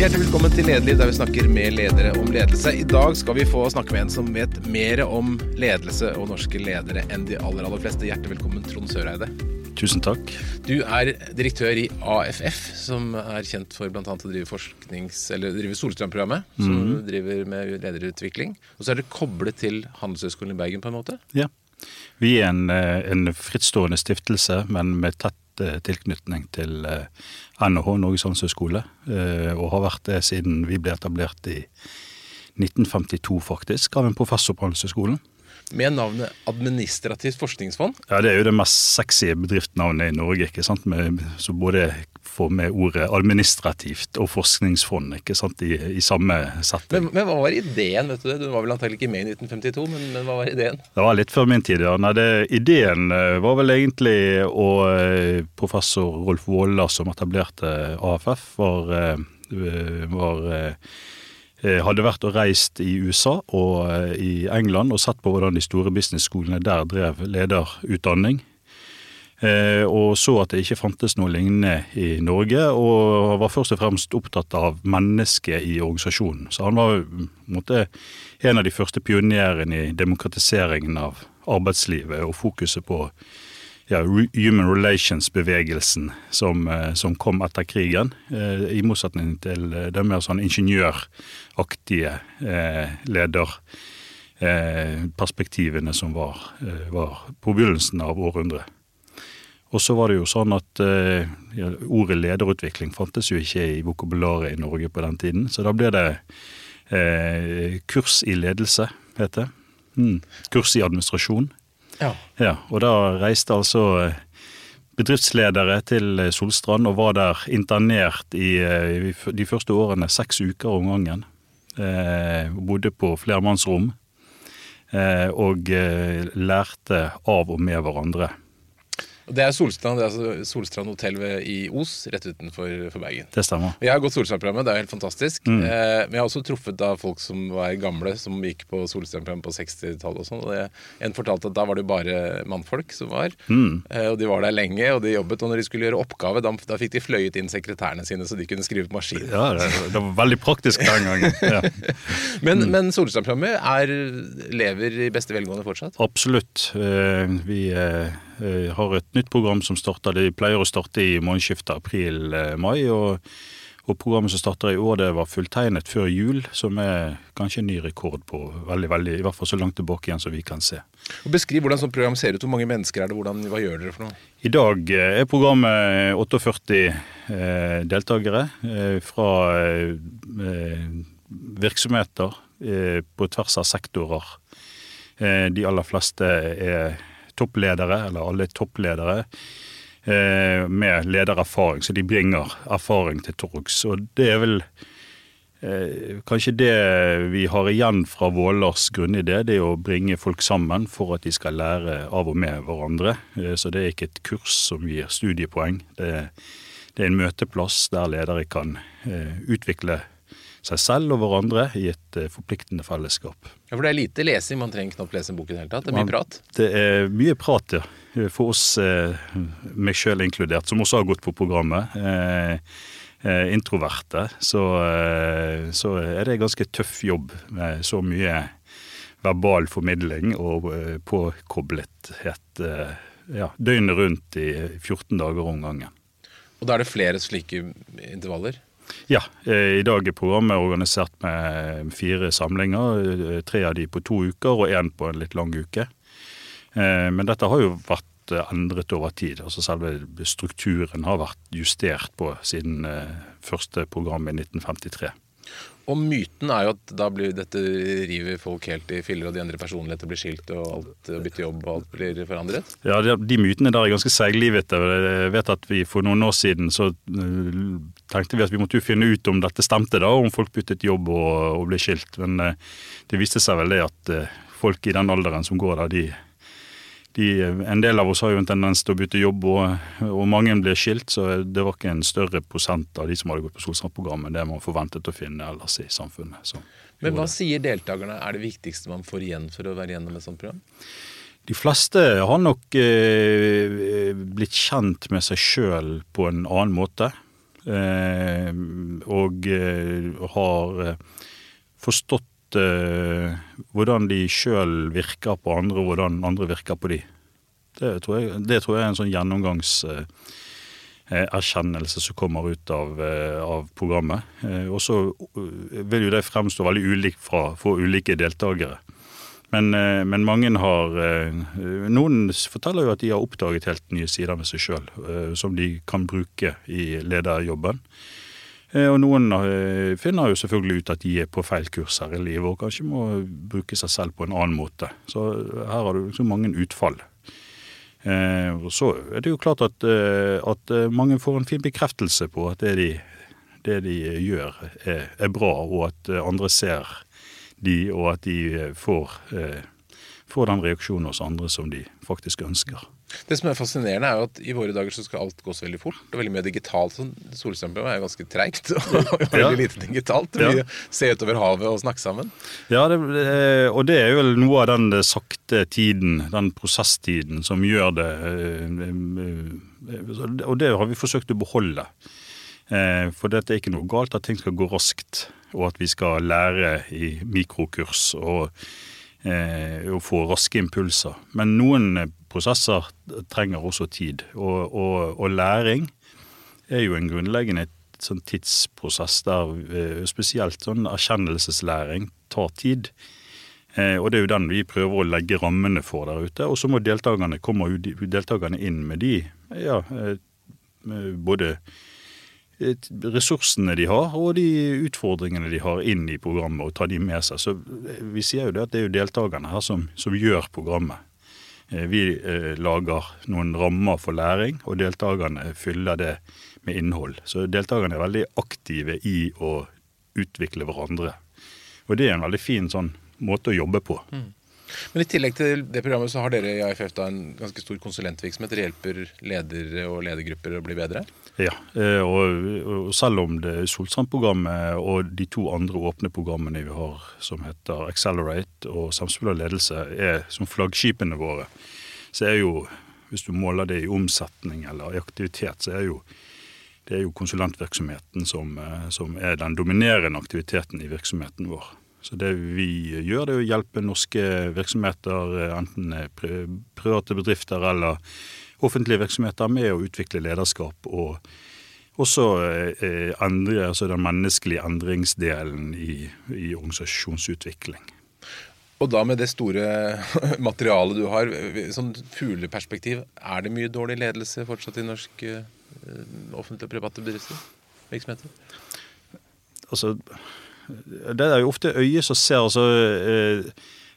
Hjertelig velkommen til Lederliv, der vi snakker med ledere om ledelse. I dag skal vi få snakke med en som vet mer om ledelse og norske ledere enn de aller aller fleste. Hjertelig velkommen, Trond Søreide. Tusen takk. Du er direktør i AFF, som er kjent for bl.a. å drive forsknings... Eller drive Solstrøm-programmet, som driver med lederutvikling. Og så er det koblet til Handelshøyskolen i Bergen, på en måte? Ja. Vi er en, eh, en frittstående stiftelse, men med tett eh, tilknytning til eh, NHH, Norges handelshøyskole, eh, og har vært det siden vi ble etablert i 1952, faktisk, av en professor på Handelshøyskolen. Med navnet Administrativt forskningsfond. Ja, Det er jo det mest sexy bedriftsnavnet i Norge, ikke sant? Med, så både får med ordet administrativt og forskningsfond ikke sant? I, i samme setting. Men, men, hva var ideen? vet Du det? Du var vel antagelig ikke med i 1952, men, men hva var ideen? Det var litt før min tid, ja. Nei, det, ideen eh, var vel egentlig og eh, Professor Rolf Våler, som etablerte AFF, var, var hadde vært og reist i USA og i England og sett på hvordan de store business-skolene der drev lederutdanning. Og så at det ikke fantes noe lignende i Norge, og var først og fremst opptatt av mennesket i organisasjonen. Så han var måte, en av de første pionerene i demokratiseringen av arbeidslivet og fokuset på ja, Human Relations-bevegelsen som, som, kom etter krigen. I motsetning til den mer sånn ingeniøraktige eh, lederperspektivene som var, var, på begynnelsen av århundret. Og så var det jo sånn at ja, ordet lederutvikling fantes jo ikke i vokabularet i Norge på den tiden, så da ble det eh, kurs i ledelse, het det. Mm. Kurs i administrasjon. Ja. ja. Og da reiste altså bedriftsledere til Solstrand og var der internert i, i de første årene seks uker om gangen. Eh, bodde på flermannsrom eh, og eh, lærte av og med hverandre. Det er Solstrand det er altså Solstrand hotell i Os, rett utenfor Bergen. Det stemmer. Jeg har gått Solstrand-programmet, det er helt fantastisk. Mm. Eh, men jeg har også truffet da folk som var gamle, som gikk på Solstrand-programmet på 60-tallet og sånn. En fortalte at da var det bare mannfolk som var. Mm. Eh, og de var der lenge, og de jobbet. Og når de skulle gjøre oppgave, da, da fikk de fløyet inn sekretærene sine så de kunne skrive på maskin. Ja, det, det var veldig praktisk den gangen. Ja. men, mm. men Solstrand-programmet lever i beste velgående fortsatt? Absolutt. Eh, vi har et nytt program som starter, de pleier å starte i månedsskiftet april-mai. Og, og, programmet som starter i år, det var fulltegnet før jul, som er kanskje en ny rekord på veldig, veldig, i hvert fall så langt tilbake igjen som vi kan se. Og Beskriv hvordan sånt program ser ut. Hvor mange mennesker er det? Hvordan, hva gjør dere for noe? I dag er programmet 48 eh, deltakere eh, fra eh, virksomheter på tvers av sektorer. de aller fleste er toppledere, eller alle er toppledere, eh, med ledererfaring. Så de bringer erfaring til torgs. Og det er vel eh, kanskje det vi har igjen fra Vålers grunnidé, det er å bringe folk sammen for at de skal lære av og med hverandre. Eh, så det er ikke et kurs som gir studiepoeng. Det, det er en møteplass der ledere kan eh, utvikle seg selv og hverandre i et uh, forpliktende fellesskap. Ja, For det er lite lesing, man trenger knapt lese en bok i det hele tatt? Det er mye man, prat? Det er mye prat, ja. For oss, uh, meg sjøl inkludert, som også har gått på programmet. Uh, introverte, så, så, er det ganske tøff jobb med så mye verbal formidling og påkoblethet ja, døgnet rundt i 14 dager om gangen. Og da er det flere slike intervaller? Ja, i dag er programmet organisert med fire samlinger. Tre av de på to uker og én på en litt lang uke. Men dette har jo vært endret over tid. Altså Selve strukturen har vært justert på siden første program i 1953. Og myten er jo at da blir dette river folk helt i filler, og de endrer personligheter, blir skilt, og alt bytter jobb, og alt blir forandret? Ja, de, de mytene der er ganske seiglivete. Jeg vet at vi for noen år siden så tenkte vi at vi måtte jo finne ut om dette stemte, da, om folk byttet jobb og, og ble skilt. Men det viste seg vel det at folk i den alderen som går der, de de, en del av oss har jo en tendens til å bytte jobb, og, og, mange blir skilt, så det var ikke en større prosent av de som hadde gått på Solstrand-programmet det man forventet å finne ellers i samfunnet. Så, Men hva sier deltakerne er det viktigste man får igjen for å være gjennom et sånt program? De fleste har nok eh, blitt kjent med seg sjøl på en annen måte. og har forstått hvordan de sjøl virker på andre, og hvordan andre virker på de. Det tror jeg, det tror jeg er en sånn gjennomgangserkjennelse som kommer ut av, av programmet. Og så vil jo det fremstå veldig ulikt fra, for ulike deltakere. Men, eh, men, mange har eh, Noen forteller jo at de har oppdaget helt nye sider med seg sjøl, eh, som de kan bruke i lederjobben. Og noen finner jo selvfølgelig ut at de er på feil kurs her i livet, og kanskje må bruke seg selv på en annen måte. Så her har du liksom mange utfall. Og så er det jo klart at, at mange får en fin bekreftelse på at det de, det de gjør, er, er bra, og at andre ser de, og at de eh, får, eh, får den reaksjonen hos andre som de faktisk ønsker. Det som er fascinerende, er jo at i våre dager så skal alt gå så veldig fort. og veldig mye digitalt. Sånn, Solstrømpe er jo ganske treigt og veldig lite digitalt. Blir ja. Se utover havet og snakke sammen. Ja, det, og det er jo noe av den sakte tiden, den prosesstiden, som gjør det eh, Og det har vi forsøkt å beholde. For det er ikke noe galt at ting skal gå raskt og at vi skal lære i mikrokurs og, eh, og få raske impulser. Men noen prosesser trenger også tid, og, og, og læring er jo en grunnleggende sånn tidsprosess der eh, spesielt sånn erkjennelseslæring tar tid. Eh, og det er jo den vi prøver å legge rammene for der ute. Og så må deltakerne komme deltakerne inn med de ja, eh, både ressursene de har, og de utfordringene de har inn i programmet, og ta de med seg. Så eh, Vi sier jo det at det er jo deltakerne her som, som gjør programmet. Eh, vi eh, lager noen rammer for læring, og deltakerne fyller det med innhold. Så deltakerne er veldig aktive i å utvikle hverandre. Og det er en veldig fin sånn måte å jobbe på. Mm. Men i tillegg til det programmet så har dere i AFF da en ganske stor konsulentvirksomhet. Dere hjelper ledere og ledergrupper å bli bedre? Ja, eh, og, selv om det Solstrand-programmet og de to andre åpne programmene vi har, som heter Accelerate og Samspill og ledelse, er som flaggskipene våre, så er jo, hvis du måler det i omsetning eller i aktivitet, så er jo det er jo konsulentvirksomheten som, eh, som er den dominerende aktiviteten i virksomheten vår. Så det vi gjør, det er å hjelpe norske virksomheter, eh, enten private bedrifter eller offentlige virksomheter, med å utvikle lederskap og også eh, endre, altså den menneskelige endringsdelen i, i organisasjonsutvikling. Og da med det store materialet du har, sånn fugleperspektiv, er det mye dårlig ledelse fortsatt i norsk uh, offentlige og private bedrifter? Virksomheter? Altså, det er jo ofte øyet som ser. altså eh,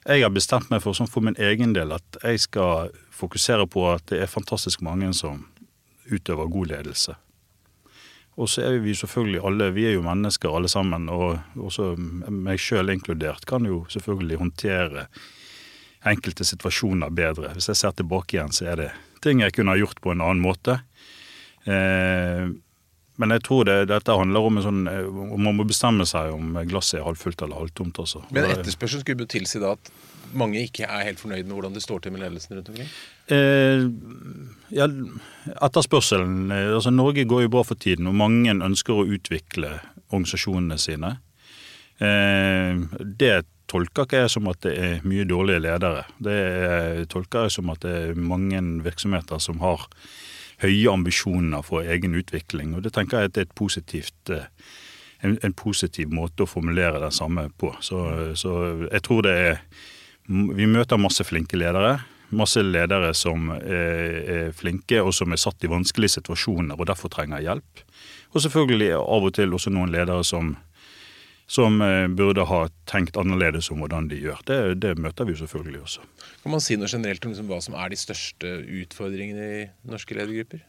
Jeg har bestemt meg for, sånn for min egen del at jeg skal fokusere på at det er fantastisk mange som utøver god ledelse. Og så er vi selvfølgelig alle, vi er jo mennesker alle sammen, og også meg sjøl inkludert, kan jo selvfølgelig håndtere enkelte situasjoner bedre. Hvis jeg ser tilbake igjen, så er det ting jeg kunne ha gjort på en annen måte. Eh, men jeg tror det, dette handler om en sånn om Man må bestemme seg om glasset er halvfullt eller halvtomt. Altså. Men etterspørselen skulle jo tilsi da at mange ikke er helt fornøyd med hvordan det står til med ledelsen rundt omkring? Eh, ja, etterspørselen eh, altså Norge går jo bra for tiden, og mange ønsker å utvikle organisasjonene sine. Eh, det tolker ikke jeg som at det er mye dårlige ledere. Det tolker jeg som at det er mange virksomheter som har høye ambisjoner for egen utvikling. Og det tenker jeg er et positivt, eh, en, en positiv måte å formulere det samme på. Så, så, jeg tror det er Vi møter masse flinke ledere. Masse ledere som er, er flinke og som er satt i vanskelige situasjoner og derfor trenger hjelp. Og selvfølgelig av og til også noen ledere som som eh, burde ha tenkt annerledes om hvordan de gjør. Det, det møter vi jo selvfølgelig også. Kan man si noe generelt om liksom hva som er de største utfordringene i norske ledergrupper?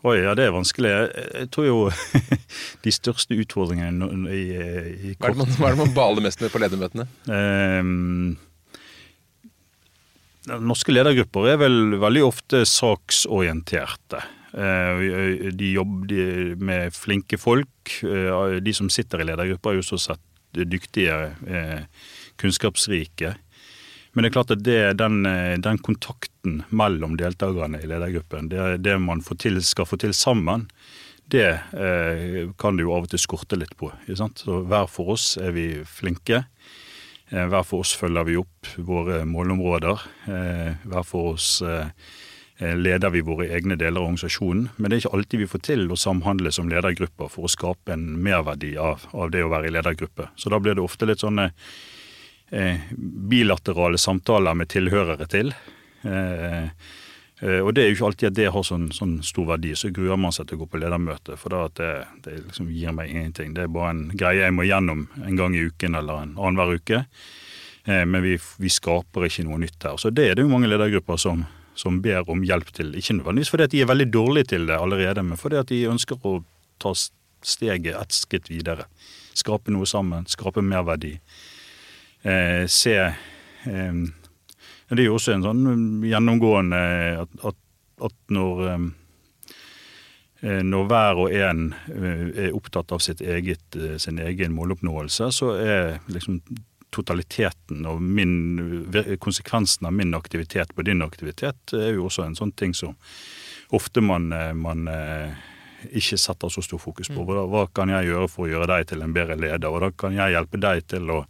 Oi, ja, det er vanskelig. Jeg, tror jo de største utfordringene i, i kort... hva, er man, hva, er det man, baler mest med på ledermøtene? Um, norske ledergrupper er vel veldig ofte saksorienterte. Eh, de jobber med flinke folk. Eh, de som sitter i ledergruppa, er jo så sett dyktige, eh, kunnskapsrike. Men det er klart at det, den, den, kontakten mellom deltakerne i ledergruppen, det, det man til, skal få til sammen, det eh, kan det jo av og til skorte litt på. Så hver for oss er vi flinke. Eh, hver for oss følger vi opp våre målområder. Eh, hver for oss eh, eh, leder vi våre egne deler av organisasjonen. Men det er ikke alltid vi får til å samhandle som ledergrupper for å skape en merverdi av, av det å være i ledergruppe. Så da blir det ofte litt sånne eh, bilaterale samtaler med tilhørere til. Eh, Eh, og det er jo ikke alltid at det har sånn, sånn stor verdi. Så gruer man seg til å gå på ledermøte, for da at det, det liksom gir meg ingenting. Det er bare en greie jeg må gjennom en gang i uken eller en annenhver uke. Eh, men vi, vi, skaper ikke noe nytt her. Så det er det jo mange ledergrupper som, som ber om hjelp til. Ikke nødvendigvis fordi at de er veldig dårlige til det allerede, men fordi at de ønsker å ta steget et skritt videre. Skape noe sammen, skape merverdi. Eh, se eh, det er jo også en sånn um, gjennomgående at, at, at når um, eh, når hver og en eh, er opptatt av eget, eh, sin egen måloppnåelse, så er liksom totaliteten og min, konsekvensen av min aktivitet på din aktivitet er jo også en sånn ting som ofte man, man ikke setter så stor fokus på. Hva, hva kan jeg gjøre for å gjøre deg til en bedre leder? Og da kan jeg hjelpe deg til å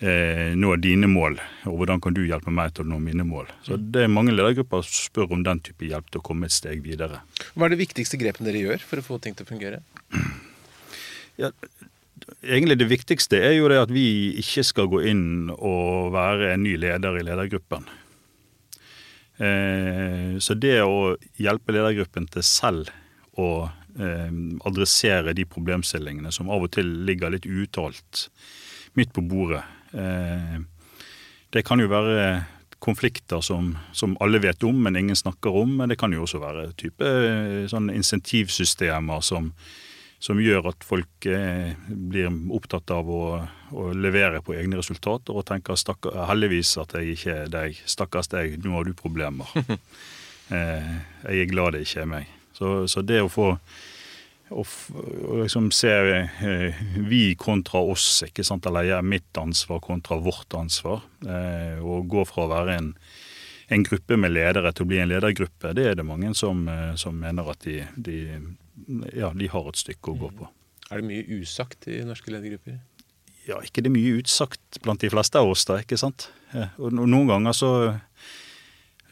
eh, nå dine mål, og hvordan kan du hjelpe meg til å nå mine mål. Så det er Mange ledergrupper som spør om den type hjelp til å komme et steg videre. Hva er det viktigste grepene dere gjør for å få ting til å fungere? Ja, egentlig Det viktigste er jo det at vi ikke skal gå inn og være en ny leder i ledergruppen. Eh, så det å hjelpe ledergruppen til selv å eh, adressere de problemstillingene som av og til ligger litt uuttalt midt på bordet, Eh, det kan jo være konflikter som, som, alle vet om, men ingen snakker om. Men det kan jo også være type sånn insentivsystemer som, som gjør at folk eh, blir opptatt av å, å, levere på egne resultater og tenker stakker, heldigvis at jeg ikke er deg, stakkars deg, nå har du problemer. eh, jeg er glad det ikke er meg. Så, så det å få og, og liksom se eh, vi kontra oss, ikke sant? eller jeg, mitt ansvar kontra vårt ansvar. Eh, og gå fra å være en, en, gruppe med ledere til å bli en ledergruppe, det er det mange som, som mener at de, de, ja, de, har et stykke å gå på. Er det mye usagt i norske ledergrupper? Ja, ikke det mye utsagt blant de fleste av oss, da. ikke sant? Og noen ganger så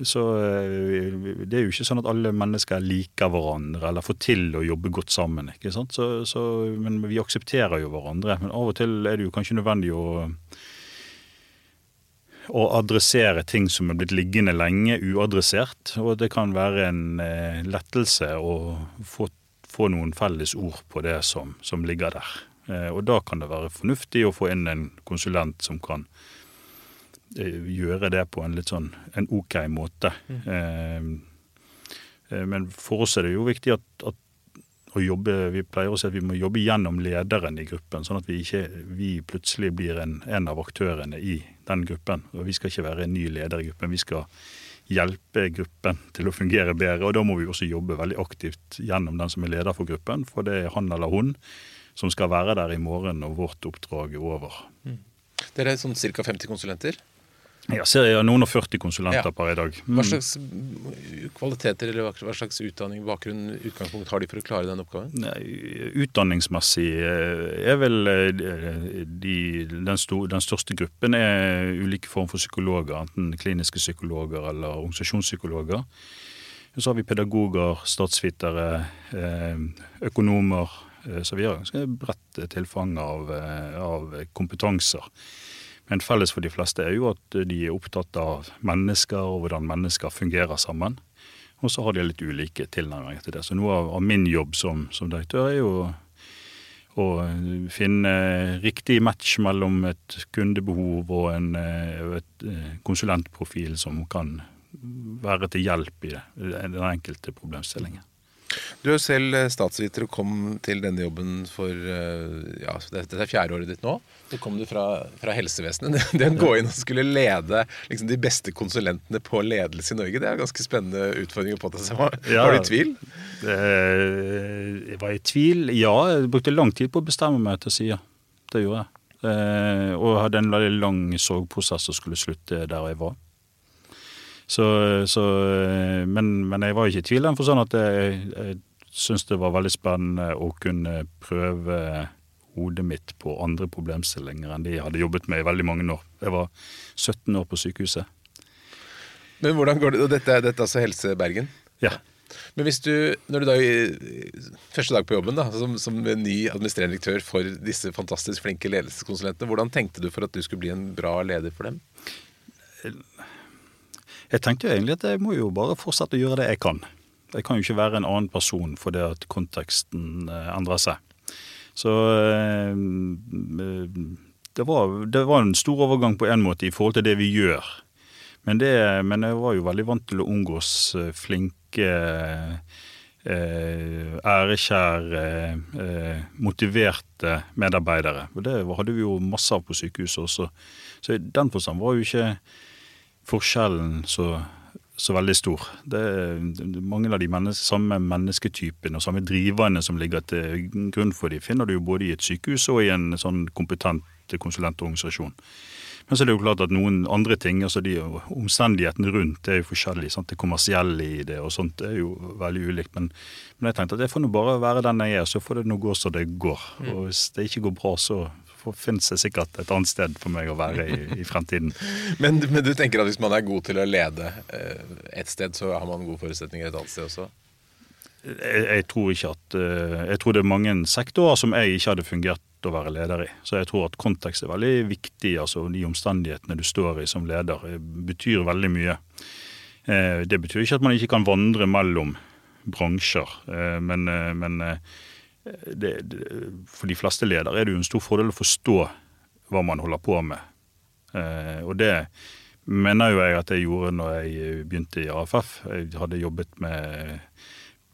så eh, det er jo ikke sånn at alle mennesker liker hverandre eller får til å jobbe godt sammen. ikke sant? Så, så, men vi aksepterer jo hverandre. Men av og til er det jo kanskje nødvendig å, å adressere ting som er blitt liggende lenge uadressert. Og det kan være en eh, lettelse å få, få, noen felles ord på det som, som ligger der. Eh, og da kan det være fornuftig å få inn en konsulent som kan Eh, gjøre det på en litt sånn en OK måte. Mm. Eh, men for oss er det jo viktig at, at, å jobbe Vi pleier å si at vi må jobbe gjennom lederen i gruppen, sånn at vi ikke vi plutselig blir en, en av aktørene i den gruppen. Og vi skal ikke være en ny leder i gruppen. Vi skal hjelpe gruppen til å fungere bedre. Og da må vi også jobbe veldig aktivt gjennom den som er leder for gruppen, for det er han eller hun som skal være der i morgen når vårt oppdrag er over. Mm. Dere er sånn ca. 50 konsulenter? Jeg ser jeg noen og 40 konsulenter ja. per i dag. Mm. Hva slags kvaliteter eller hva slags utdanning bakgrunn utgangspunkt har de for å klare den oppgaven? Nei, utdanningsmessig eh, er vel eh, de, den, stor, den, største gruppen er ulike former for psykologer. Enten kliniske psykologer eller organisasjonspsykologer. Så har vi pedagoger, statsvitere, eh, økonomer. Så vi har ganske bredt tilfang av, av kompetanser. Men felles for de fleste er jo at de er opptatt av mennesker og hvordan mennesker fungerer sammen. Og så har de litt ulike tilnærminger til det. Så noe av, min jobb som, som direktør er jo å finne riktig match mellom et kundebehov og en et eh, konsulentprofil som kan være til hjelp i den enkelte problemstillingen. Du er selv eh, statsviter og kom til denne jobben for eh, ja, Dette er fjerdeåret ditt nå. Så kom du fra, fra helsevesenet. Det å gå inn og skulle lede liksom, de beste konsulentene på ledelse i Norge, det er en ganske spennende utfordring å påta seg. Var, ja, var du i tvil? Jeg var i tvil, ja. Jeg brukte lang tid på å bestemme meg til å si ja. Det gjorde jeg. Eh, og hadde en lang sorgprosess og skulle slutte der jeg var. Så, så, men, men, jeg var ikke i tvil for sånn at jeg, jeg syns det var veldig spennende å kunne prøve hodet mitt på andre problemstillinger enn de jeg hadde jobbet med i veldig mange år. Jeg var 17 år på sykehuset. Men hvordan går det? Og dette, dette er altså Helse Bergen? Ja. Men hvis du, når du da første dag på jobben da, som, som ny administrerende direktør for disse fantastisk flinke ledelseskonsulentene, hvordan tenkte du for at du skulle bli en bra leder for dem? Jeg tenkte jo egentlig at jeg må jo bare fortsette å gjøre det jeg kan. Jeg kan jo ikke være en annen person fordi at konteksten eh, endrer seg. Så eh, det var, det var en stor overgang på en måte i forhold til det vi gjør. Men, det, men jeg var jo veldig vant til å omgås eh, flinke, eh, ærekjære, motiverte medarbeidere. Og det hadde vi jo masse av på sykehuset også. Så i den forstand var jo ikke forskjellen så så veldig stor. Det er Mange av de menneske, samme mennesketypene og samme driverne som ligger til grunn for de, finner du jo både i et sykehus og i en sånn kompetent konsulentorganisasjon. Men så er det jo klart at noen andre ting, altså de omstendighetene rundt, det er jo forskjellig. Sant? Det kommersielle i det og sånt er jo veldig ulikt. Men, men jeg tenkte at jeg får nå bare være den jeg er, så får det nå gå så det går. Mm. Og hvis det ikke går bra, så finnes det sikkert et annet sted for meg å være i, i fremtiden. men, men, du tenker at hvis man er god til å lede eh, et sted, så har man gode forutsetninger et annet sted også? Jeg, jeg, tror ikke at eh, Jeg tror det er mange sektorer som jeg ikke hadde fungert å være leder i. Så jeg tror at kontekst er veldig viktig. altså De omstendighetene du står i som leder, eh, betyr veldig mye. Det betyr ikke at man ikke kan vandre mellom bransjer, men, men det, det, For de fleste ledere er det jo en stor fordel å forstå hva man holder på med. Eh, og det mener jo jeg at jeg gjorde når jeg begynte i AFF. Jeg hadde jobbet med,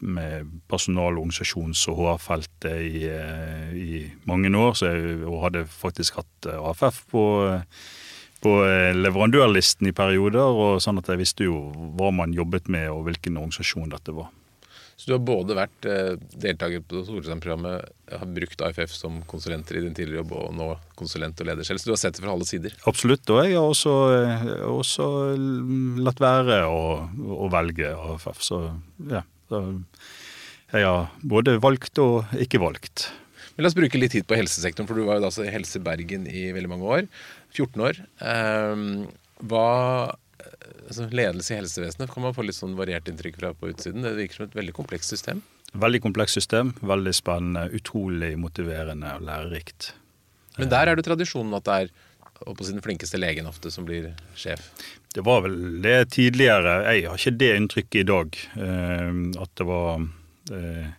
med personal-, organisasjons- og HR-feltet i, eh, i, mange år, så jeg, hadde faktisk hatt AFF på, på leverandørlisten i perioder, og sånn at jeg visste jo hva man jobbet med og hvilken organisasjon dette var. Så du har både vært eh, deltaker på Solheim-programmet, har brukt AFF som konsulenter i din tidligere jobb, og nå konsulent og leder selv. Så du har sett det fra alle sider? Absolutt. Og jeg har også, eh, også latt være å, å, velge AFF. Så ja. Så jeg har både valgt og ikke valgt. Men La oss bruke litt tid på helsesektoren, for du var jo da i Helse Bergen i veldig mange år. 14 år. Um, hva altså ledelse i helsevesenet kan man få litt sånn variert inntrykk fra på utsiden. Det virker som et veldig komplekst system. Veldig komplekst system. Veldig spennende. Utrolig motiverende og lærerikt. Men der er det tradisjonen at det er på sin flinkeste legen ofte som blir sjef? Det var vel det tidligere. Jeg har ikke det inntrykket i dag. Eh, at det var Eh,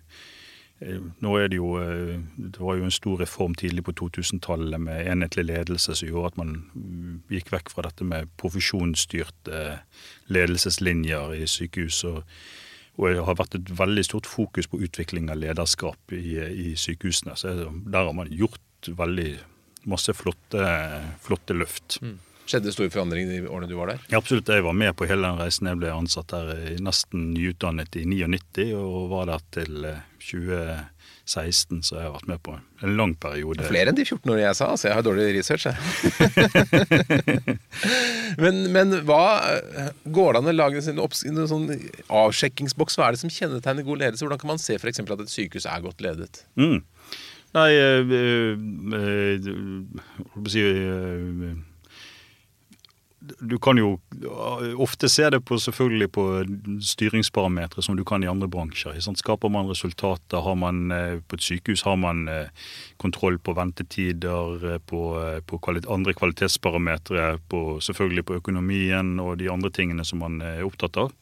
nå er det jo eh, Det var jo en stor reform tidlig på 2000-tallet med enhetlig ledelse som gjorde at man mm, gikk vekk fra dette med profesjonsstyrte ledelseslinjer i sykehus. Og, og det har vært et veldig stort fokus på utvikling av lederskap i, i sykehusene. Så der har man gjort veldig masse flotte, flotte løft. Mm. Skjedde store forandringer i årene du var der? Ja, absolutt. Jeg var med på hele den reisen. Jeg ble ansatt der nesten nyutdannet i 99 og var der til 2016, så jeg har vært med på en lang periode. Flere enn de 14 årene jeg sa, så jeg har dårlig research, men, men, hva Går det an å lage en sånn avsjekkingsboks? Hva er det som kjennetegner god ledelse? Hvordan kan man se f.eks. at et sykehus er godt ledet? Mm. Nei, øh, øh, øh, si, du kan jo ofte se det på selvfølgelig på styringsparametere som du kan i andre bransjer. Skaper man resultater, har man eh, på et sykehus har man eh, kontroll på ventetider, eh, på, på kvalit andre kvalitetsparametere, selvfølgelig på økonomien og de andre tingene som man er opptatt av.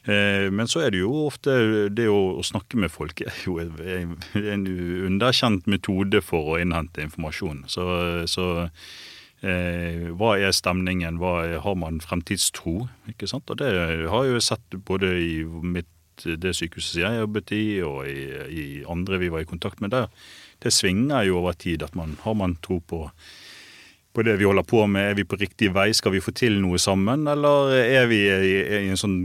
Men så er det jo ofte det å, snakke med folk er jo en underkjent metode for å innhente informasjon. Så, så Eh, hva er stemningen, hva er, har man fremtidstro? ikke sant? Og det har jeg jo sett både i mitt, det sykehuset jeg jobbet i, og i, i, andre vi var i kontakt med der. Det svinger jo over tid. at man, Har man tro på, på det vi holder på med? Er vi på riktig vei? Skal vi få til noe sammen? Eller er vi i, i en sånn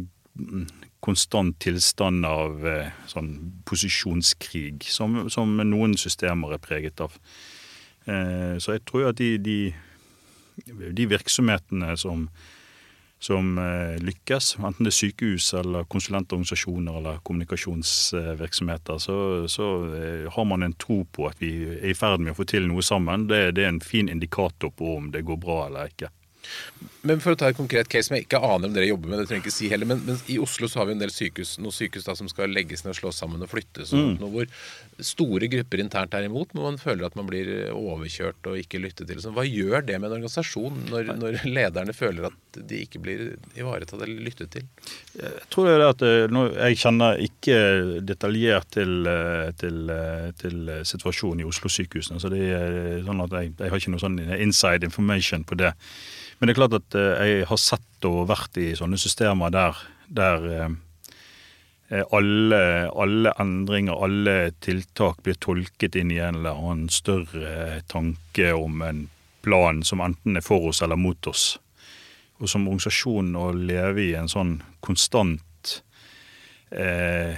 konstant tilstand av eh, sånn posisjonskrig, som, som, noen systemer er preget av. Eh, så jeg tror at de, de de virksomhetene som, som eh, lykkes, enten det er sykehus eller konsulentorganisasjoner eller kommunikasjonsvirksomheter, så, så eh, har man en tro på at vi er i ferd med å få til noe sammen. Det, det er en fin indikator på om det går bra eller ikke. Men for å ta et konkret case som jeg ikke aner om dere jobber med, det trenger jeg ikke si heller, men, men, i Oslo så har vi en del sykehus, noen sykehus da som skal legges ned og slås sammen og flyttes. Og mm. hvor store grupper internt er imot, men man føler at man blir overkjørt og ikke lyttet til. Så hva gjør det med en organisasjon når, når lederne føler at de ikke blir ivaretatt eller lyttet til? Jeg tror det er at eh, Jeg kjenner ikke detaljert til, eh, til, eh, til situasjonen i Oslo-sykehusene. så det er sånn at jeg, jeg har ikke noe sånn inside information på det. Men det er klart at eh, jeg har sett og vært i sånne systemer der, der eh, eh, alle, alle, endringer, alle tiltak blir tolket inn i en eller annen større tanke om en plan som enten er for oss eller mot oss. Og som organisasjon å leve i en sånn konstant eh,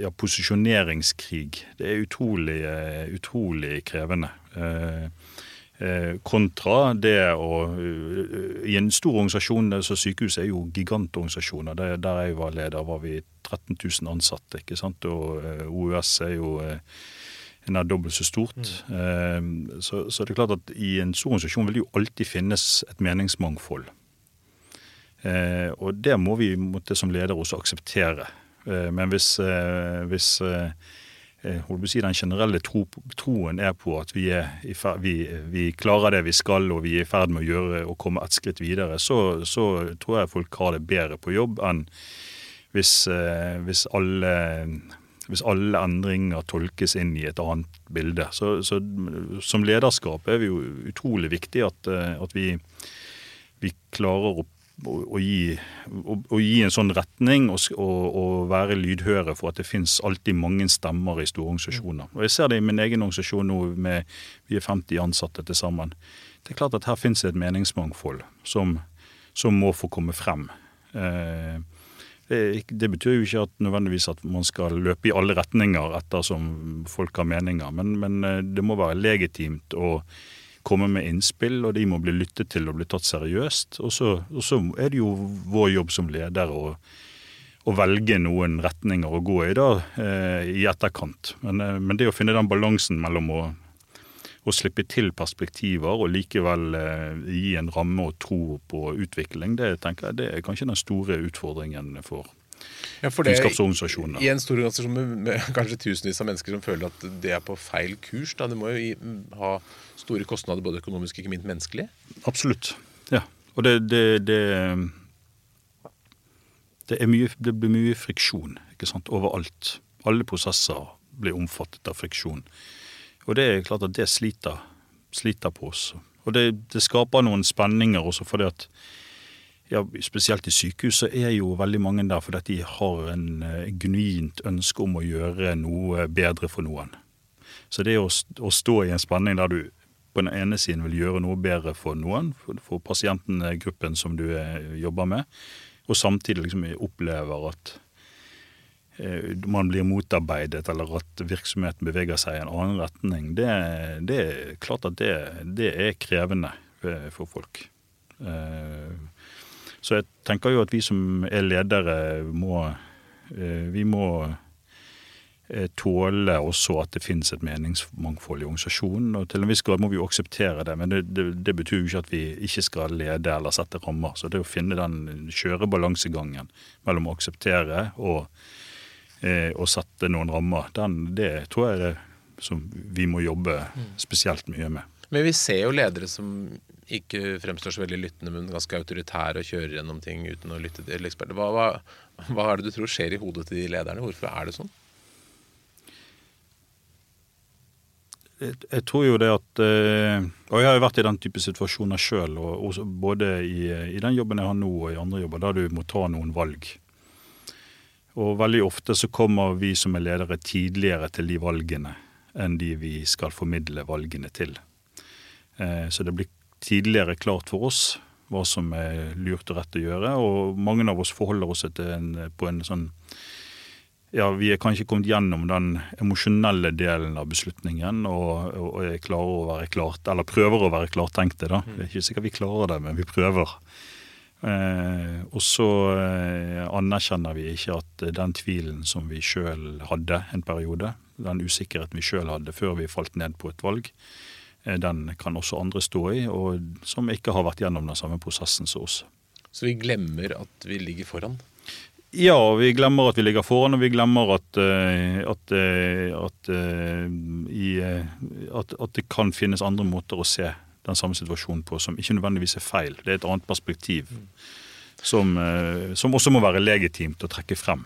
ja, posisjoneringskrig, det er utrolig, utrolig krevende. Eh, kontra det å eh, I en stor organisasjon, så sykehuset er jo gigantorganisasjoner. Der, der jeg var leder, var vi 13 000 ansatte. ikke sant? Og eh, OUS er jo nær dobbelt så stort. Mm. Så, så, det er klart at i en stor organisasjon vil det jo alltid finnes et meningsmangfold. Og det må vi måtte som leder også akseptere. Men hvis, hvis Eh, si, den generelle tro, troen er på at vi, er vi, vi, klarer det vi skal og vi er i ferd med å gjøre og komme et skritt videre, så, så tror jeg folk har det bedre på jobb enn hvis, eh, hvis, alle, hvis alle endringer tolkes inn i et annet bilde. Så, så som lederskap er vi jo utrolig viktig at, eh, at vi, vi klarer å å, gi, å, å, gi, en sånn retning og, og, og, være lydhøre for at det finnes alltid mange stemmer i store organisasjoner. Og Jeg ser det i min egen organisasjon nå, med, vi er 50 ansatte til sammen. Det er klart at her finnes det et meningsmangfold som, som må få komme frem. Eh, det betyr jo ikke at nødvendigvis at man skal løpe i alle retninger ettersom folk har meninger, men, men eh, det må være legitimt. og komme med innspill, og de må bli lyttet til og bli tatt seriøst. Og så, og så er det jo vår jobb som leder å, å velge noen retninger å gå i da, eh, i etterkant. Men, eh, men, det å finne den balansen mellom å, å slippe til perspektiver og likevel eh, gi en ramme og tro på utvikling, det tenker jeg det er kanskje den store utfordringen for ja, for det, kunnskapsorganisasjoner. I en stor organisasjon med, med, kanskje tusenvis av mennesker som føler at det er på feil kurs, da, det må jo ha store kostnader både økonomisk og ikke minst menneskelig? Absolutt. Ja. Og det, det, det, det, mye, det blir mye friksjon ikke sant, overalt. Alle prosesser blir omfattet av friksjon. Og det er klart at det sliter, sliter på oss. Og det, skaper noen spenninger også fordi at ja, spesielt i sykehus så er jo veldig mange der fordi de har en uh, genuint ønske om å gjøre noe bedre for noen. Så det å, å stå i en spenning der du på den ene siden vil gjøre noe bedre for noen, for, for pasienten, gruppen som du eh, jobber med, og samtidig liksom opplever at eh, man blir motarbeidet, eller at virksomheten beveger seg i en annen retning, det, det er klart at det, det, er krevende eh, for folk. Så jeg tenker jo at vi som er ledere, må Vi må Eh, tåle også at det finnes et meningsmangfold i organisasjonen. og Til en viss grad må vi jo akseptere det, men det, det, det, betyr jo ikke at vi ikke skal lede eller sette rammer. Så det å finne den skjøre balansegangen mellom å akseptere og, å sette noen rammer, den, det tror jeg er det som vi må jobbe spesielt mye med. Men vi ser jo ledere som ikke fremstår så veldig lyttende, men ganske autoritær og kjører gjennom ting uten å lytte til eksperter. Hva, hva, hva er det du tror skjer i hodet til de lederne? Hvorfor er det sånn? jeg tror jo det at eh, Og jeg har jo vært i den type situasjoner sjøl, både i, i, den jobben jeg har nå og i andre jobber, der du må ta noen valg. Og veldig ofte så kommer vi som er ledere tidligere til de valgene enn de vi skal formidle valgene til. Eh, så det blir tidligere klart for oss hva som er lurt og rett å gjøre, og mange av oss forholder oss en, på en sånn ja, vi er kanskje kommet gjennom den emosjonelle delen av beslutningen og, og, er klarer å være klart, eller prøver å være klartenkte. da. Det er ikke sikkert vi klarer det, men vi prøver. Eh, og så eh, anerkjenner vi ikke at den tvilen som vi sjøl hadde en periode, den usikkerheten vi sjøl hadde før vi falt ned på et valg, den kan også andre stå i, og som ikke har vært gjennom den samme prosessen som oss. Så vi glemmer at vi ligger foran? Ja, vi glemmer at vi ligger foran, og vi glemmer at, eh, at, eh, at, eh, at, at det kan finnes andre måter å se den samme situasjonen på som ikke nødvendigvis er feil. Det er et annet perspektiv som, som også må være legitimt å trekke frem.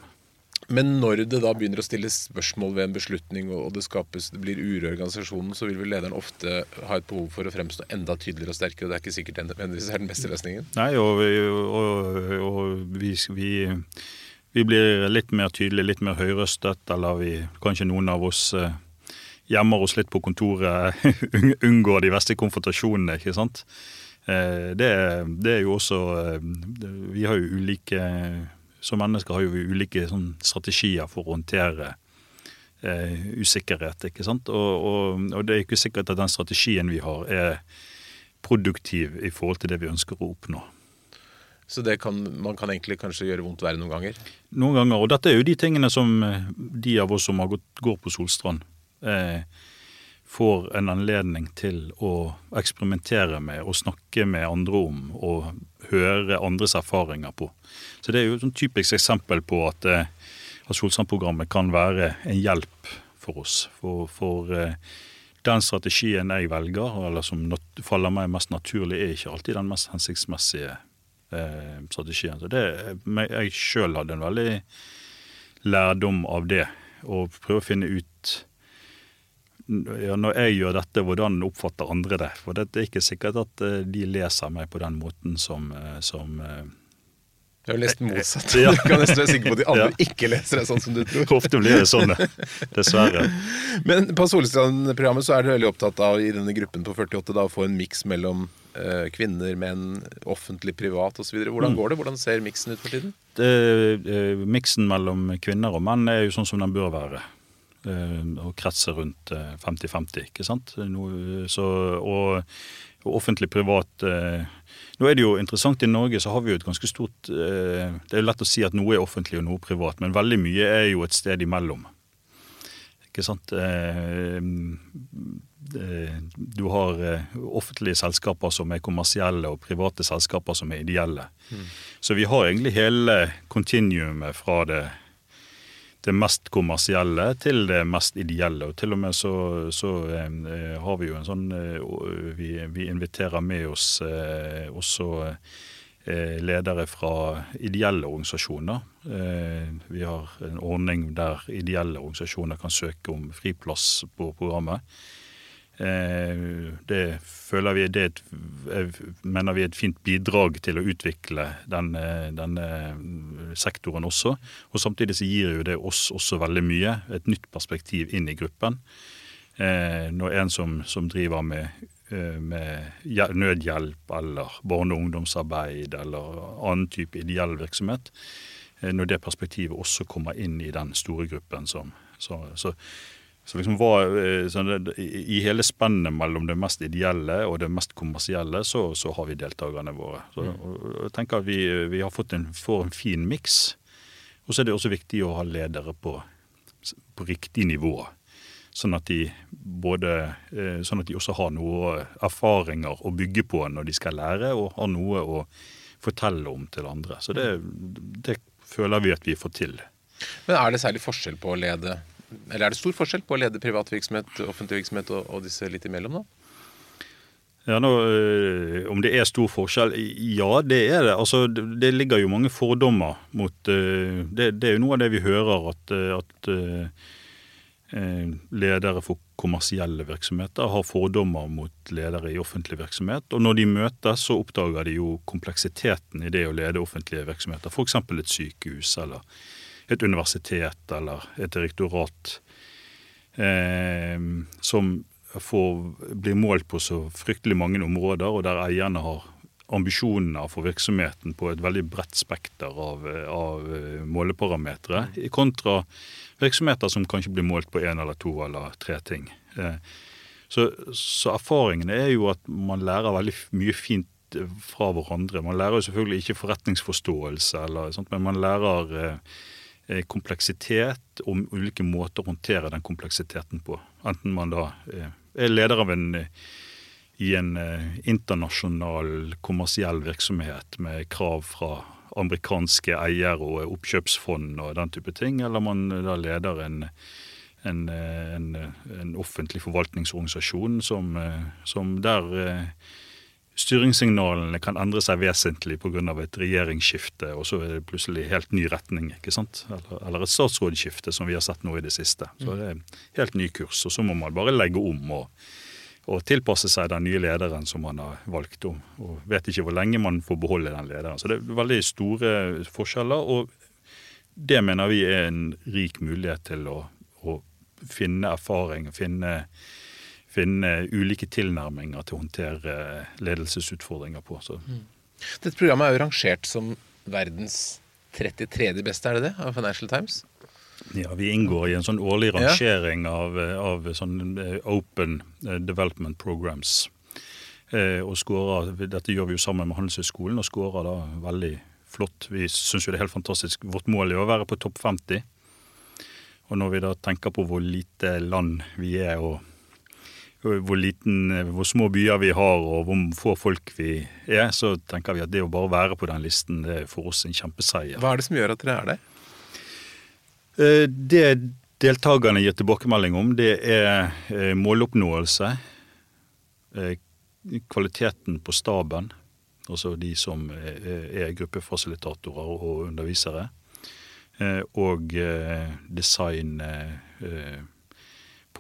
Men når det da begynner å stilles spørsmål ved en beslutning, og det, skapes, det blir uro i organisasjonen, så vil vel lederen ofte ha et behov for å fremstå enda tydeligere og sterkere, og det er ikke sikkert det er den beste løsningen? Nei, og, og, og vi, vi, vi, blir litt mer tydelige, litt mer høyrøstet, eller vi, kanskje noen av oss eh, gjemmer oss litt på kontoret, unngår de verste konfrontasjonene, ikke sant. Eh, det, det er jo også eh, Vi har jo ulike som mennesker har jo ulike sånn, strategier for å håndtere eh, usikkerhet. ikke sant? Og, og, og, det er ikke sikkert at den strategien vi har, er produktiv i forhold til det vi ønsker å oppnå. Så det kan, man kan egentlig kanskje gjøre vondt verre noen ganger? Noen ganger. Og dette er jo de tingene som eh, de av oss som har gått, går på Solstrand, eh, får en anledning til å eksperimentere med og snakke med andre om og høre andres erfaringer på. Så det er jo et typisk eksempel på at, eh, at Solsand-programmet kan være en hjelp for oss. For, for uh, den strategien jeg velger, eller som faller meg mest naturlig, er ikke alltid den mest hensiktsmessige eh, strategien. Så det, jeg sjøl hadde en veldig lærdom av det. Å prøve å finne ut ja, når jeg gjør dette, hvordan oppfatter andre det? For det er ikke sikkert at eh, de leser meg på den måten som, eh, som eh, du har lest motsatt. Ja. Du kan nesten være sikker på at de andre ja. ikke leser det sånn som du tror. Ofte blir det sånn, dessverre. Men på Solstrand-programmet så er dere veldig opptatt av i denne gruppen på 48 da, å få en miks mellom uh, kvinner, menn, offentlig, privat osv. Hvordan mm. går det? Hvordan ser miksen ut for tiden? Uh, miksen mellom kvinner og menn er jo sånn som den bør være. Eh, og kretser rundt 50-50, eh, ikke sant. Så, og, og offentlig-privat eh, Nå er det jo interessant, i Norge så har vi jo et ganske stort Det er lett å si at noe er offentlig og noe privat, men veldig mye er jo et sted imellom. Ikke sant. Du har offentlige selskaper som er kommersielle, og private selskaper som er ideelle. Mm. Så vi har egentlig hele kontinuumet fra det det mest kommersielle til det mest ideelle. Og til og med så, så eh, har vi jo en sånn eh, vi, vi, inviterer med oss eh, også eh, ledere fra ideelle organisasjoner. Eh, vi har en ordning der ideelle organisasjoner kan søke om friplass på programmet. Eh, det føler vi det et, mener vi er et fint bidrag til å utvikle denne, denne, sektoren også. Og samtidig så gir jo det oss også veldig mye. Et nytt perspektiv inn i gruppen. Eh, når en som, som driver med, eh, med, nødhjelp eller barne- og ungdomsarbeid eller annen type ideell virksomhet, når det perspektivet også kommer inn i den store gruppen som så, så så liksom var, eh, så det, I hele spennet mellom det mest ideelle og det mest kommersielle, så, så har vi deltakerne våre. Så, mm. og, jeg tenker at vi, vi har fått en, får en fin miks. Og så er det også viktig å ha ledere på, på riktig nivå. Sånn at, de både, eh, sånn at de også har noe erfaringer å bygge på når de skal lære, og har noe å fortelle om til andre. Så det, det føler vi at vi får til. Men er det særlig forskjell på å lede eller er det stor forskjell på å lede privat virksomhet, offentlig virksomhet og, og disse litt imellom, da? Ja, nå, øh, Om det er stor forskjell? Ja, det er det. Altså, det ligger jo mange fordommer mot øh, det, det, er jo noe av det vi hører, at, øh, ledere for kommersielle virksomheter har fordommer mot ledere i offentlig virksomhet. Og når de møtes, så oppdager de jo kompleksiteten i det å lede offentlige virksomheter. F.eks. et sykehus eller et universitet eller et direktorat eh, som får, blir målt på så fryktelig mange områder, og der eierne har ambisjoner for virksomheten på et veldig bredt spekter av, av eh, måleparametere, kontra virksomheter som kanskje blir målt på én eller to eller tre ting. Eh, så, så erfaringene er jo at man lærer veldig mye fint fra hverandre. Man lærer jo selvfølgelig ikke forretningsforståelse, eller men man lærer eh, kompleksitet og ulike måter å håndtere den kompleksiteten på. Enten man da er leder av en i en internasjonal kommersiell virksomhet med krav fra amerikanske eiere og oppkjøpsfond og den type ting, eller man da leder en en, eh, en, en offentlig forvaltningsorganisasjon som, eh, som der eh, styringssignalene kan endre seg vesentlig pga. et regjeringsskifte, og så er det plutselig helt ny retning. ikke sant? Eller, eller, et statsrådsskifte, som vi har sett nå i det siste. Så det er helt ny kurs. Og så må man bare legge om og, og tilpasse seg den nye lederen som man har valgt. Og, og vet ikke hvor lenge man får beholde den lederen. Så det er veldig store forskjeller. og det mener vi er en rik mulighet til å, å finne erfaring, finne, finne ulike tilnærminger til å håndtere ledelsesutfordringer på. Mm. Dette programmet er jo rangert som verdens 33. beste, er det det, av Financial Times? Ja, Vi inngår i en sånn årlig rangering ja. av, av sånn eh, Open eh, Development Programs. Eh, og scorer, Dette gjør vi jo sammen med Handelshøyskolen og skårer da veldig flott. Vi syns jo det er helt fantastisk. Vårt mål er å være på topp 50. Og når vi da tenker på hvor lite land vi er, og hvor, liten, hvor små byer vi har og hvor få folk vi er, så tenker vi at det å bare være på den listen, det er for oss en kjempeseier. Hva er det som gjør at dere er det? Eh, det deltakerne gir tilbakemelding om, det er eh, måloppnåelse. Eh, kvaliteten på staben, altså de som er gruppefasilitatorer og undervisere. Eh, og eh, design eh,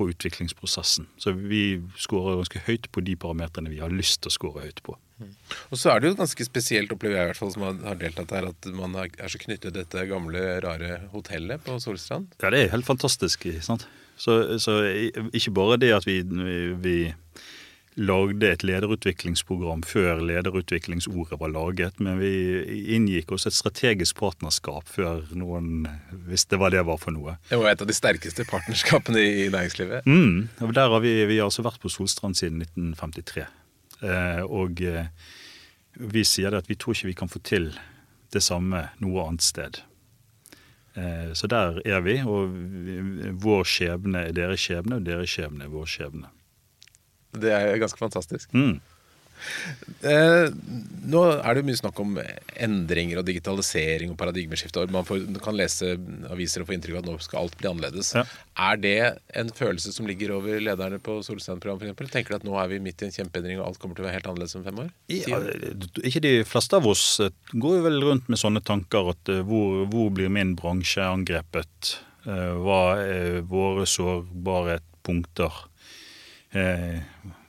på utviklingsprosessen. Så vi scorer ganske høyt på de parametrene vi har lyst til å score høyt på. Mm. Og så er det jo ganske spesielt, opplever jeg i hvert fall, som har deltatt her, at man er så knyttet til dette gamle, rare hotellet på Solstrand. Ja, det er helt fantastisk. sant? Så, så ikke bare det at vi, vi lagde et lederutviklingsprogram før lederutviklingsordet var laget, men vi inngikk også et strategisk partnerskap før noen visste hva det var for noe. Det var et av de sterkeste partnerskapene i næringslivet. Mm, og Der har vi, vi har altså vært på Solstrand siden 1953. Eh, og eh, vi sier det at vi tror ikke vi kan få til det samme noe annet sted. Eh, så der er vi, og vår skjebne er deres skjebne, og deres skjebne er vår skjebne. Det er ganske fantastisk. Mm. Eh, nå er det mye snakk om endringer og digitalisering og paradigmeskifte. Man får, kan lese aviser og få inntrykk av at nå skal alt bli annerledes. Ja. Er det en følelse som ligger over lederne på Solstrand-programmet f.eks.? Tenker du at nå er vi midt i en kjempeendring og alt kommer til å være helt annerledes om fem år? Ja, ikke de fleste av oss eh, går jo vel rundt med sånne tanker at eh, hvor, hvor blir min bransje angrepet? Hva er våre sårbare punkter? Eh,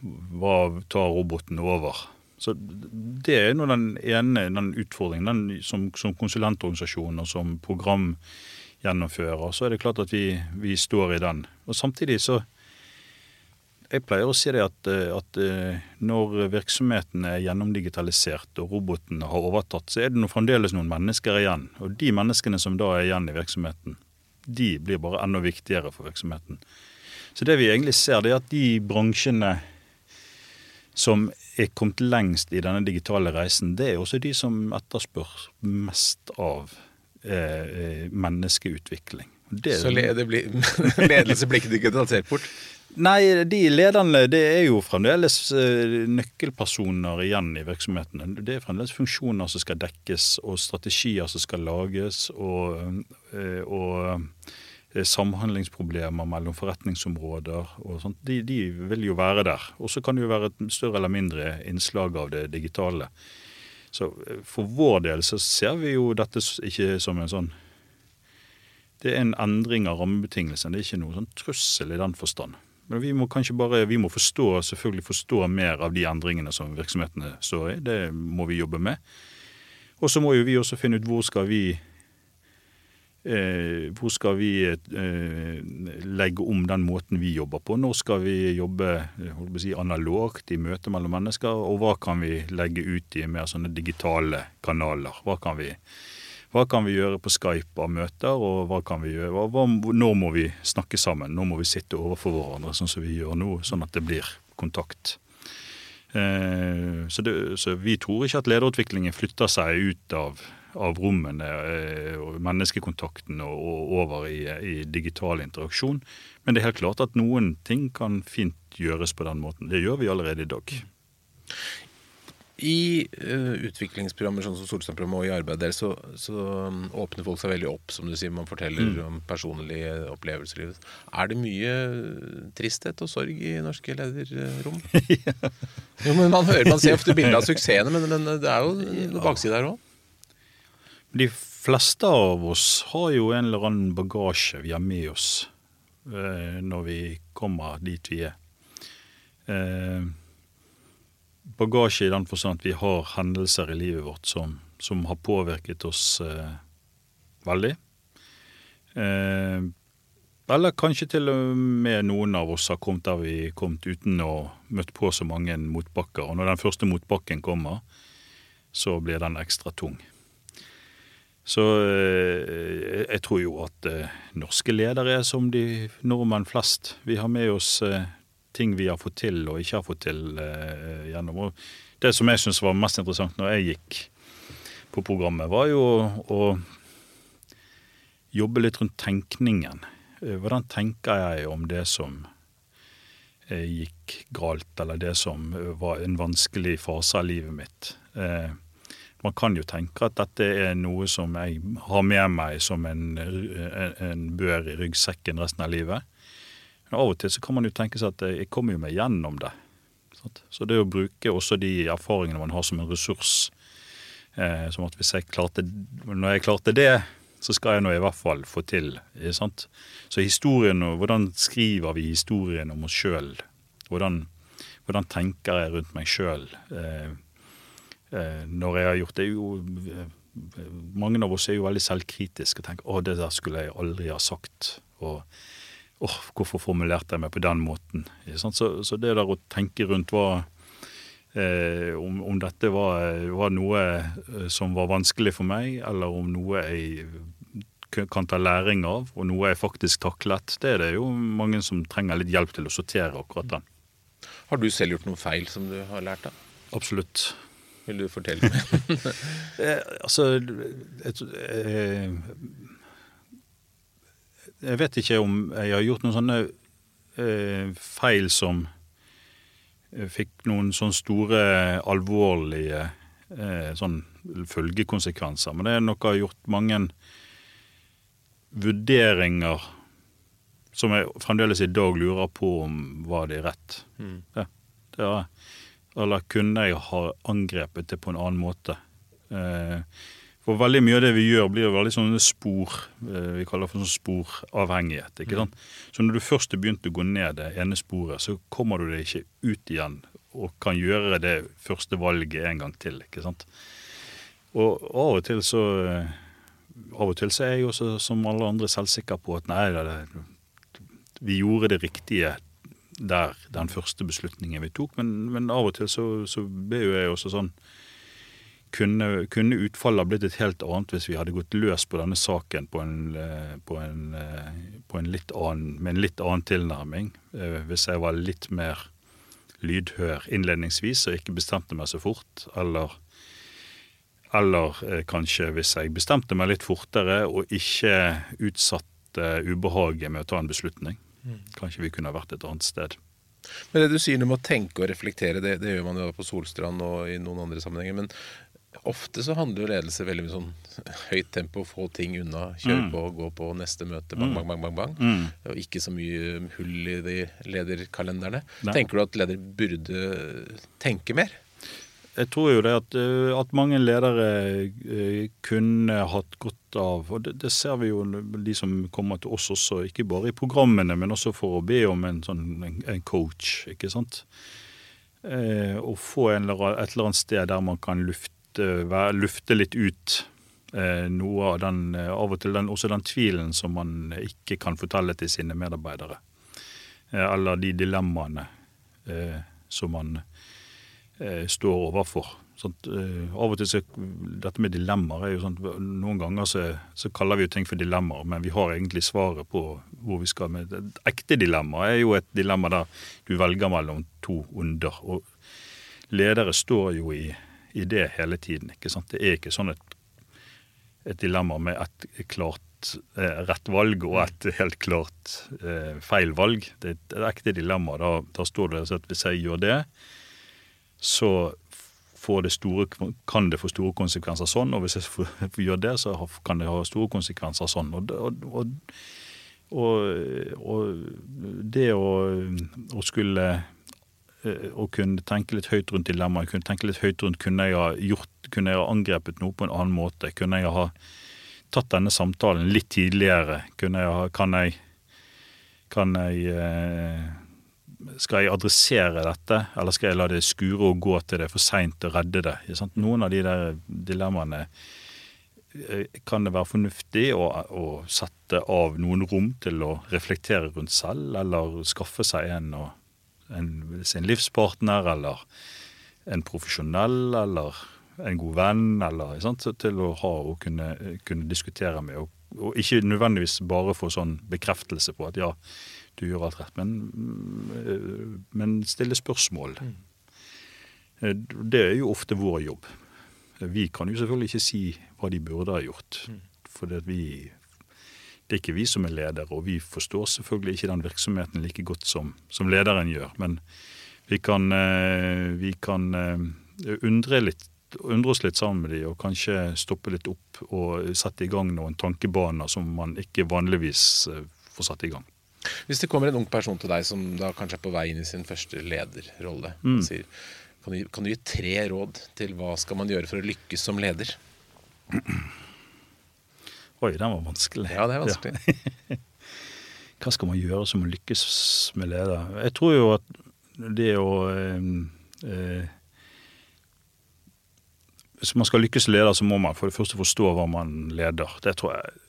hva tar roboten over? Så Det er nå den ene den utfordringen. Den, som, som konsulentorganisasjon og som programgjennomfører, så er det klart at vi, vi, står i den. Og Samtidig så Jeg pleier å si det at, at når virksomheten er gjennomdigitalisert og robotene har overtatt, så er det fremdeles noen mennesker igjen. Og de menneskene som da er igjen i virksomheten, de blir bare enda viktigere for virksomheten. Så det vi egentlig ser, det er at de bransjene som er kommet lengst i denne digitale reisen, det er også de som etterspør mest av eh, eh menneskeutvikling. Det, så blir, ledelse blir ikke digitalisert bort? Nei, de lederne det er jo fremdeles eh, nøkkelpersoner igjen i virksomhetene. Det er fremdeles funksjoner som skal dekkes, og strategier som skal lages, og, eh, og samhandlingsproblemer mellom forretningsområder og sånt, de, de vil jo være der. Og så kan det jo være et større eller mindre innslag av det digitale. Så eh, for vår del så ser vi jo dette ikke som en sånn Det er en endring av rammebetingelsene. Det er ikke noen sånn trussel i den forstand. Men vi må kanskje bare vi må forstå, selvfølgelig forstå mer av de endringene som virksomhetene står i. Det må vi jobbe med. Og så må jo vi også finne ut hvor skal vi Eh, hvor skal vi eh, legge om den måten vi jobber på? Når skal vi jobbe eh, si, analogt i møte mellom mennesker? Og hva kan vi legge ut i mer sånne digitale kanaler? Hva kan vi, hva kan vi gjøre på Skype av møter, og hva kan vi gjøre, hva, når må vi snakke sammen? Når må vi sitte overfor hverandre, sånn som vi gjør nå, sånn at det blir kontakt? Eh, så, det, så, vi tror ikke at lederutviklingen flytter seg ut av, av rommene eh, og menneskekontakten og, og over i, i, digital interaksjon. Men det er helt klart at noen ting kan fint gjøres på den måten. Det gjør vi allerede i dag. I uh, utviklingsprogrammer sånn som Solstad-programmet og i arbeidet deres, så, så um, åpner folk seg veldig opp, som du sier. Man forteller mm. om personlige opplevelser. Er det mye tristhet og sorg i norske lederrom? ja. jo, men Man hører, man ser ofte bilder av suksessene, men, men, det er jo en bakside her òg. De fleste av oss har jo en eller annen bagasje vi har med oss eh, når vi kommer dit vi er. Eh, bagasje i den forstand at vi har hendelser i livet vårt som, som har påvirket oss eh, veldig. Eh, eller kanskje til og med noen av oss har kommet der vi har kommet uten å møtt på så mange motbakker. Og når den første motbakken kommer, så blir den ekstra tung. Så eh, jeg tror jo at eh, norske ledere er som de nordmenn flest. Vi har med oss eh, ting vi har fått til og ikke har fått til gjennom. Og det som jeg syns var mest interessant når jeg gikk på programmet, var jo å jobbe litt rundt tenkningen. Hvordan tenker jeg om det som gikk galt, eller det som var en vanskelig fase av livet mitt? Eh, man kan jo tenke at dette er noe som jeg har med meg som en, en, en bør i ryggsekken resten av livet. Men av og til så kan man jo tenke seg at jeg kommer jo meg gjennom det. Så det å bruke også de erfaringene man har som en ressurs eh, Som at hvis jeg klarte Når jeg klarte det, så skal jeg nå i hvert fall få til. Sant? Så historien, hvordan skriver vi historien om oss sjøl? Hvordan, hvordan, tenker jeg rundt meg sjøl eh, når jeg har gjort det? Jo, eh, mange av oss er jo veldig selvkritiske og tenker 'Å, det der skulle jeg aldri ha sagt'. Og 'Å, hvorfor formulerte jeg meg på den måten? Så, så, det der å tenke rundt hva eh, om, om, dette var, var, noe eh, som var vanskelig for meg, eller om noe jeg kan ta læring av, og noe jeg faktisk taklet, det er det jo mange som trenger litt hjelp til å sortere akkurat den. Har du selv gjort noen feil som du har lært av? Absolutt. Vil du fortelle meg? eh, altså, et, eh, jeg vet ikke om jeg har gjort noen sånne eh, feil som eh, fikk noen sånne store, alvorlige eh, sånn følgekonsekvenser. Men det er nok har gjort mange vurderinger som jeg fremdeles i dag lurer på om var de rett. Mm. Ja, det har jeg. Eller kunne jeg ha angrepet det på en annen måte? Eh, for veldig mye av det vi gjør, blir veldig sånne spor eh, Vi kaller det for sånn sporavhengighet. ikke sant? Mm. Så når du først har begynt å gå ned det ene sporet, så kommer du deg ikke ut igjen og kan gjøre det første valget en gang til. ikke sant? Og av og til så eh, av og til så er jeg også, som alle andre, selvsikker på at nei, det, vi gjorde det riktige der, den første beslutningen vi tok. Men, men av og til så, så ble jo jeg også sånn kunne, kunne utfallet blitt et helt annet hvis vi hadde gått løs på denne saken på en, eh, på en, eh, på en litt annen, med en litt annen tilnærming. Eh, hvis jeg var litt mer lydhør innledningsvis og ikke bestemte meg så fort. Eller, eller kanskje hvis jeg bestemte meg litt fortere og ikke utsatte ubehaget med å ta en beslutning. Kanskje vi kunne ha vært et annet sted. Men det du sier om å tenke og reflektere, det, det gjør man jo på Solstrand og i noen andre sammenhenger. Men Ofte så handler jo ledelse veldig mye sånn høyt tempo, få ting unna, kjøre mm. på, gå på neste møte, bang, mm. bang, bang. bang, bang. Mm. Og ikke så mye hull i de lederkalenderne. Nei. Tenker du at leder burde tenke mer? Jeg tror jo det at, eh, at mange ledere eh, kunne hatt godt av Og det, det, ser vi jo de som kommer til oss også, ikke bare i programmene, men også for å be om en, sånn, en, coach, ikke sant. Eh, å få en, et eller annet sted der man kan lufte lufte, lufte litt ut eh, noe av den, eh, av og til den, også den tvilen som man ikke kan fortelle til sine medarbeidere. Eh, eller de dilemmaene som man står overfor. Sånn, av og til så, Dette med dilemmaer er jo sånn Noen ganger så, så, kaller vi jo ting for dilemmaer, men vi har egentlig svaret på hvor vi skal med Et ekte dilemma er jo et dilemma der du velger mellom to onder. Og ledere står jo i, i, det hele tiden. ikke sant? Det er ikke sånn et, et dilemma med et klart eh, rett valg og et helt klart eh, feil valg. Det er et ekte dilemma. Da, da står det at hvis jeg gjør det, så det store, kan det få store konsekvenser sånn, og hvis jeg gjør det, så kan det ha store konsekvenser sånn. Og, og, og, og det å, å skulle eh, å kunne tenke litt høyt rundt dilemmaet, kunne tenke litt høyt rundt kunne jeg ha gjort, kunne jeg ha angrepet noe på en annen måte, kunne jeg ha tatt denne samtalen litt tidligere, kunne jeg ha, kan jeg, kan jeg eh, skal jeg adressere dette, eller skal jeg la det skure og gå til det for seint å redde det? Noen av de der dilemmaene eh, kan det være fornuftig å, å, sette av noen rom til å reflektere rundt selv, eller skaffe seg en, en sin livspartner, eller en profesjonell, eller en god venn, eller sant, til å ha og kunne, kunne diskutere med. Og, og, ikke nødvendigvis bare få sånn bekreftelse på at ja, du gjør alt rett, men, men stille spørsmål. Mm. Det er jo ofte vår jobb. Vi kan jo selvfølgelig ikke si hva de burde ha gjort. Mm. For det, vi, det er ikke vi som er ledere, og vi forstår selvfølgelig ikke den virksomheten like godt som, som lederen gjør. Men vi kan, eh, vi kan eh, undre, litt, undre oss litt sammen med de, og kanskje stoppe litt opp og sette i gang noen tankebaner som man ikke vanligvis eh, får satt i gang. Hvis det kommer en ung person til deg som da kanskje er på vei inn i sin første lederrolle, mm. og sier kan du, kan du, gi tre råd til hva skal man gjøre for å lykkes som leder? Oi, den var vanskelig. Ja, det er vanskelig. Ja. hva skal man gjøre som å lykkes med leder? Jeg tror jo at det å eh, eh, Hvis man skal lykkes som leder, så må man for det første forstå hva man leder. Det tror jeg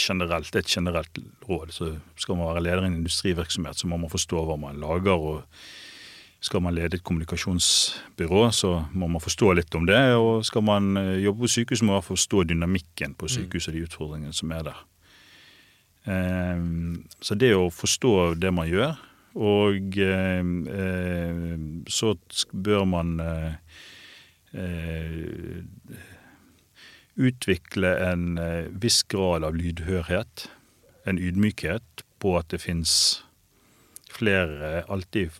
generelt, det er et generelt råd. Så skal man være leder i en industrivirksomhet, så må man forstå hva man lager. og skal man lede et kommunikasjonsbyrå, så må man forstå litt om det. Og skal man eh, jobbe på sykehus, må man forstå dynamikken på sykehuset og de utfordringene som er der. Ehm, så det å forstå det man gjør, og eh, eh, så bør man utvikle en eh, viss grad av lydhørhet, en ydmykhet på at det fins flere, alltid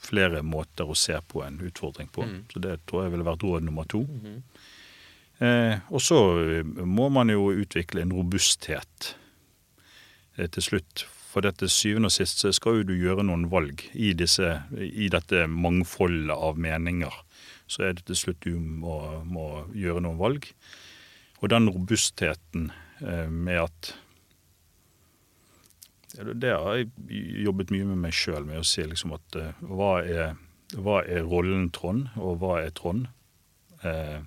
flere måter å se på en utfordring på. Mm. Så det tror jeg ville vært råd nummer to. Mm eh, og så må man jo utvikle en robusthet eh, til slutt. For dette syvende og sist så skal jo du gjøre noen valg i, disse, i dette mangfoldet av meninger. Så er det til slutt du må, må gjøre noen valg. Og den robustheten eh, med at Det har jeg jobbet mye med meg sjøl, med å si liksom at eh, hva er, hva er rollen Trond, og hva er Trond? Eh,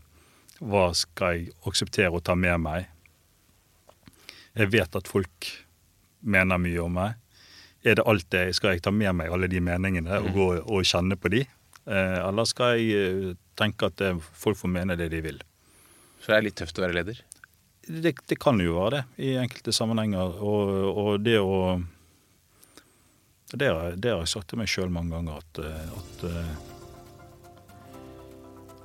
hva skal jeg akseptere å ta med meg? Jeg vet at folk mener mye om meg. Er det alt det, Skal jeg ta med meg alle de meningene og mm. gå og kjenne på de? eller skal jeg tenke at folk får mene det de vil? Så det er litt tøft å være leder? Det, det kan jo være det i enkelte sammenhenger. Og, og det å det har, det har, jeg sagt til meg sjøl mange ganger, at, at uh,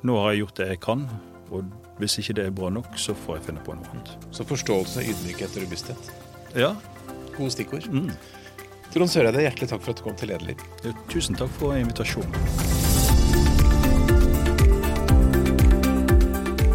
nå har jeg gjort det jeg kan. Og hvis ikke det er bra nok, så får jeg finne på noe annet. Så forståelse, ydmykhet og robusthet. Ja. Gode stikkord. Mm. Trond Søreide, hjertelig takk for at du kom til Lederliv. Ja, tusen takk for invitasjonen.